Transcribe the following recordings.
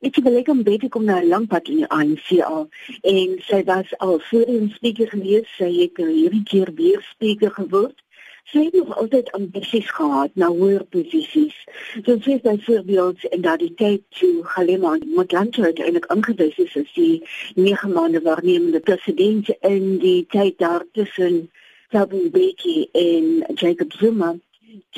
Ek het beleek om baie kom na 'n lang pad in die ANC al en sy was al voorheen spreker gewees, sy het hierdie keer weer spreker geword sy het nog altyd ambisies gehad na hoër posisies. So sy het byvoorbeeld in daardie tyd toe Halima Motlanthe uiteindelik aangewys is as die nege maande waarnemende president in die tyd daartussen Thabo Mbeki en Jacob Zuma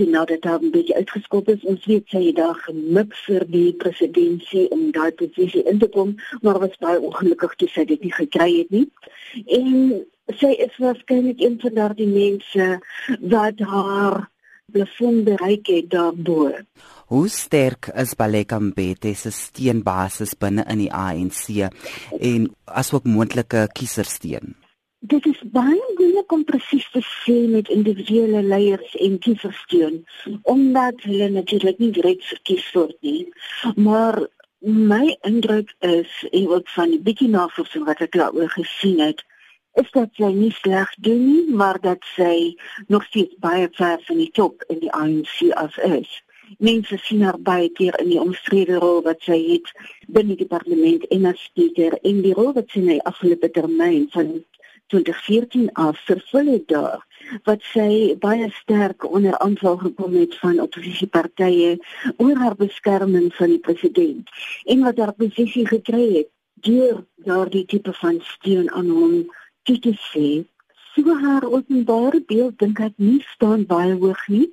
toe nou dat Thabo Mbeki uitgeskop is, ons weet sy het daar gemik vir die presidentsie om daai posisie in te kom, maar was baie ongelukkig toe sy dit nie gekry het nie. En sy is waarskynlik een van daardie mense wat haar plafon bereik het daarbo. Hoe sterk is Baleka Mbete se steunbasis binne in die ANC en asook moontlike kiesersteun? Dit is baie moeilik om presies te sê met individuele leiers en kiesersteun omdat hulle natuurlik nie direk verkies word nie. Maar my indruk is en ook van die bietjie navorsing wat ek daaroor gesien het, is dat sy nie sleg doen nie, maar dat sy nog steeds baie ver van die top in die ANC af is. Mense sien haar baie keer in die omstrede rol wat sy het binne die parlement en as speaker en die rol wat sy in die afgelope termyn van 2014 af vervul het daar wat sy baie sterk onder aanval gekom het van oppositiepartye oor haar beskerming van die president en wat haar posisie gekry het deur daardie tipe van steun aan hom dit is sê. So haar openbare beeld dink ek nie staan baie hoog nie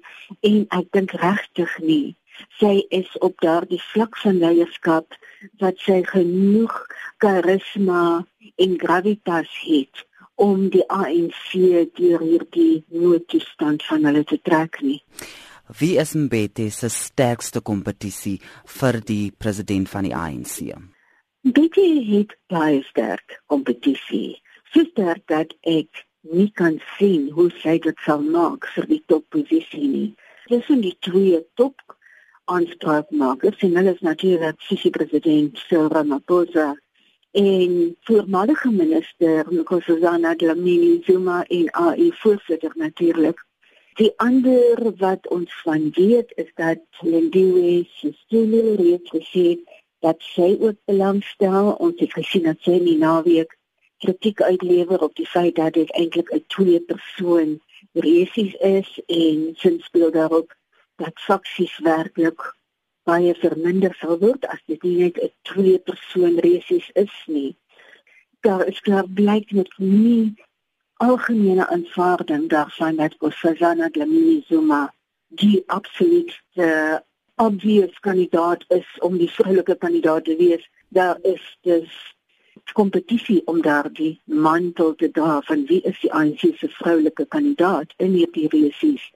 en ek dink regtig nie. Sy is op daardie vlak van leierskap wat sy genoeg karisma en gravitas het om die ANC deur hierdie noodtoestand van hulle te trek nie. Wie is Mbete se sterkste kompetisie vir die president van die ANC Mbete het baie sterk kompetisie. So sterk dat ek nie kan sien hoe sy dit sal maak vir die topposisie nie. Dis in die twee top aanspraakmakers en hulle is natuurlik Sisi president Cyril Ramaphosa en voormalige minister Nkosazana Dlamini Zuma en AI voorsitter natuurlik. Die ander wat ons van weet is dat Lindiwe Sisulu reeds gesê dat sy ook belangstel ons het gesien dat sy in die naweek kritiek uitlewer op die feit dat dit eintlik 'n twee persoon resies is en sin speel daarop dat faksies werklik baie verminder sal word as dit nie net 'n twee persoon resies is nie. Daar is klaar blyk net nie algemene aanvaarding daarvan dat Kossazana Dlamini Zuma die absolute obvious kandidaat is om die vroulike kandidaat te wees. Daar is dus kompetisie om daardie mantel te dra van wie is die ANC se vroulike kandidaat in hierdie resies.